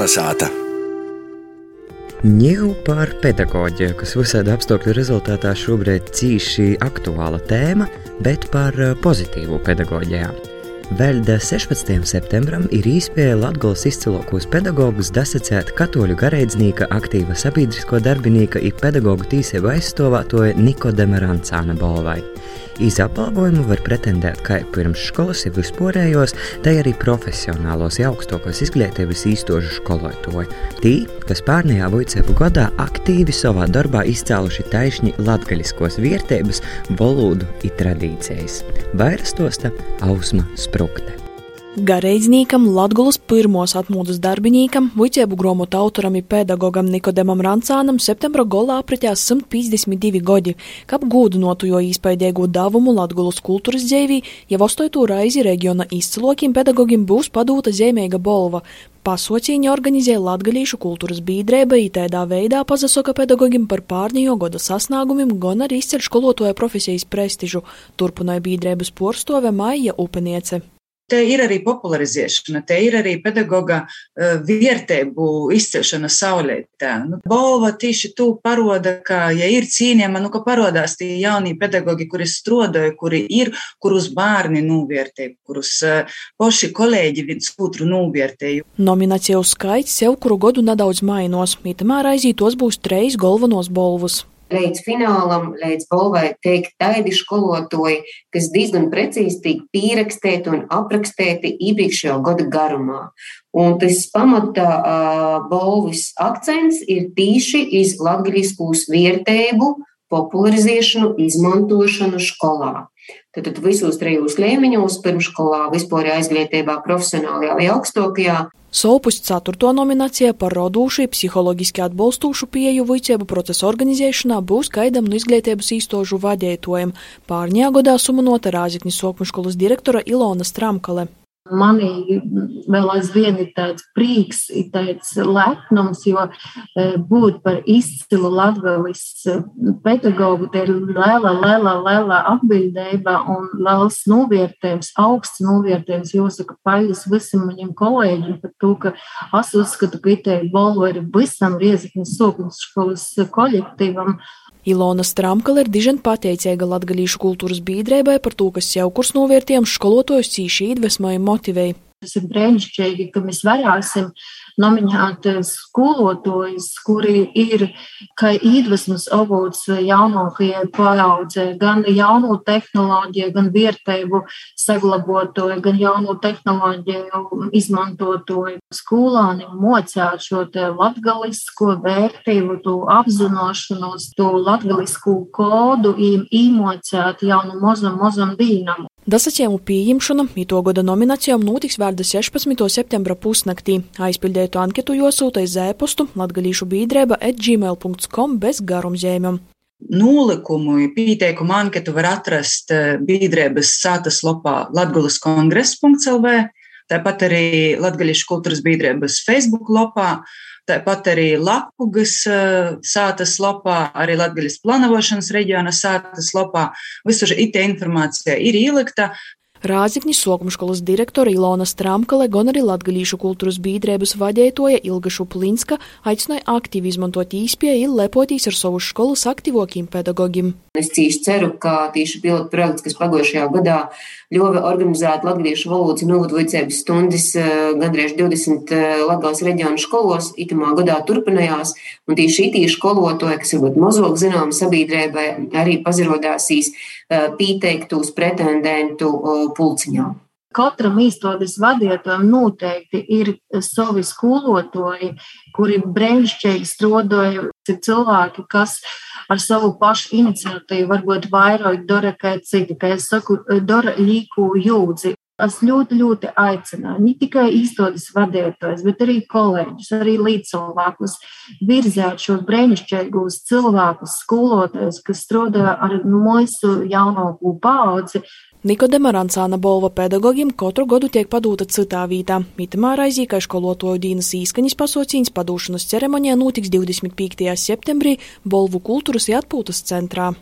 Kalnasāta. Ņēmu par pedagoģiju, kas visādi apstākļu rezultātā šobrīd cīši aktuāla tēma, bet par eh, pozitīvu pedagoģiju. Vēl 16. septembrim ir īspēja Latvijas izcilākos pedagogus dasacēt katoļu garīdznieka, aktīva sabiedrisko darbinīka un pedagoģu tīsību aizstāvētoja Nikodema Rancāna balvai. Iz apbalvojumu var pretendēt kā pirms skolas, ja vispārējos, tā arī profesionālos, ja augstākās izglītības īstošu skolotāju. Tī, kas pārnējā vicēpu gadā aktīvi savā darbā izcēluši taisni latgaļiskos vērtības, valodu un tradīcijas. Vairs tosta Ausma Sprukte. Garīdzniekam, Latvijas pirmos atmodas darbinīkam, vicēbu grāmatu autoram un pedagogam Nikodemam Rancānam septembra golā apritās 152 godi, kap gūdinotu jo īspaidīgo davumu Latvijas kultūras dzīvī, jau ostoitu raizi reģiona izcilokiem pedagogiem būs padūta zīmīga bolva. Pasaucīņa organizē latgalīšu kultūras bīdrēba, itēdā veidā pazasoka pedagogiem par pārņējo goda sasnāgumiem, gan arī izceļ skolotoja profesijas prestižu, turpināja bīdrēbas porstove Maija Upeniece. Te ir arī popularizēšana, te ir arī pedagoga uh, vērtību izcelšana saulētā. Nu, Bolva tieši tu paroda, ka, ja ir cīņama, nu, ka parodās tie jaunie pedagogi, kuri strodoja, kuri ir, kurus bērni novērtē, kurus uh, poši kolēģi viens otru novērtēju. Nomināciju skaits sev kuru godu nedaudz mainos, itamā raizī tos būs treis galvenos bolvus līdz finālam, līdz balvai teikt tādi skolotoji, kas diezgan precīzi tiek pierakstēti un aprakstēti iepriekšējo gada garumā. Un tas pamatā uh, balvis akcents ir tīši iz latgaļiskūs vērtēbu popularizēšanu, izmantošanu skolā. Tad visos trejos līmeņos, pirmskolā, vispārējā izglītībā, profesionālajā vai augstākajā, Solpus 4. nominācijā par rodūšu, psiholoģiski atbalstošu pieeju vicēbu procesu organizēšanā būs gaidām no izglītības īstožu vadētojiem. Pārņā godā sumanota Rāziknis Sokmuškolas direktora Ilona Stramkale. Manī vēl aizvien ir tāds prieks, ir tāds lepnums, jo e, būt par izcilu latgalis e, pedagogu, te ir liela, liela, liela atbildība un liels novērtējums, augsts novērtējums. Jāsaka, paldies visam maniem kolēģiem par to, ka es uzskatu, ka itē balva ir visam Riezikņas sokums skolas kolektīvam. Ilona Stramkala ir dižen pateicīga latgalīšu kultūras bīdrēbai par to, kas jau kurs novērtējām skolotojus cīši iedvesmoja motivēja. Tas ir brīnišķīgi, ka mēs varēsim nominēt skolotājus, kuri ir kā iedvesmas avots jaunākajai paaudzē, gan jaunu tehnoloģiju, gan vērtību saglabotoju, gan jaunu tehnoloģiju izmantotoju. Skolāni mocēt šo latgalisko vērtību, to apzināšanos, to latgalisku kodu, īmocēt jaunu mozam, mozam dīnam. Dasacēmu pieņemšana mīto gada nominācijām notiks vārda 16. septembra pusnaktī. Aizpildētu anketu josūta iz ēpostu latgalīšu bīdrēba at gmail.com bez garumzējumiem. Nolikumu, pieteikumu anketu var atrast eh, bīdrēbas sātas lopā latgulaskongress.lv, tāpat arī Latgalīšu kultūras bīdrēbas Facebook lopā Tāpat arī Lapugas sātas lopā, arī Latgaļas planavošanas reģiona sātas lopā. Visur itē informācija ir ielikta. Rāzikņu sokmuškolas direktora Ilona Stramkale, gan arī latgalīšu kultūras bīdrēbas vadētoja Ilga Šuplinska aicināja aktīvi izmantot īspēju lepotīs ar savu skolas aktīvokiem pedagogiem. Es cīši ceru, ka tieši pilotu projekts, kas pagājušajā gadā ļova organizēt latgalīšu valodas un novadvicības stundas gandrīz 20 Latgales reģionu skolos, itamā gadā turpinājās, un tieši itī skolotoja, kas varbūt mazāk zinām sabiedrībai, arī pazirodāsīs pieteiktu uz pretendentu pulciņā. Katram īstenības vadītājam noteikti ir savi skolotāji, kuri brīnišķīgi strādāja. Ir cilvēki, kas ar savu pašu iniciatīvu varbūt vairāk dara kā citi, kā es saku, dara līku jūdzi. Es ļoti, ļoti aicināju ne tikai īstenības vadītājus, bet arī kolēģus, arī līdzcilvēkus virzēt šos brīnišķīgos cilvēkus, skolotājus, kas strādā ar mūsu jaunāko paudzi, Nikodema Rancāna Bolva pedagogiem katru gadu tiek padūta citā vietā. Mitamā raizī, ka skolotoju Dīnas īskaņas pasaucīņas padūšanas ceremonijā notiks 25. septembrī Bolvu kultūras atpūtas centrā.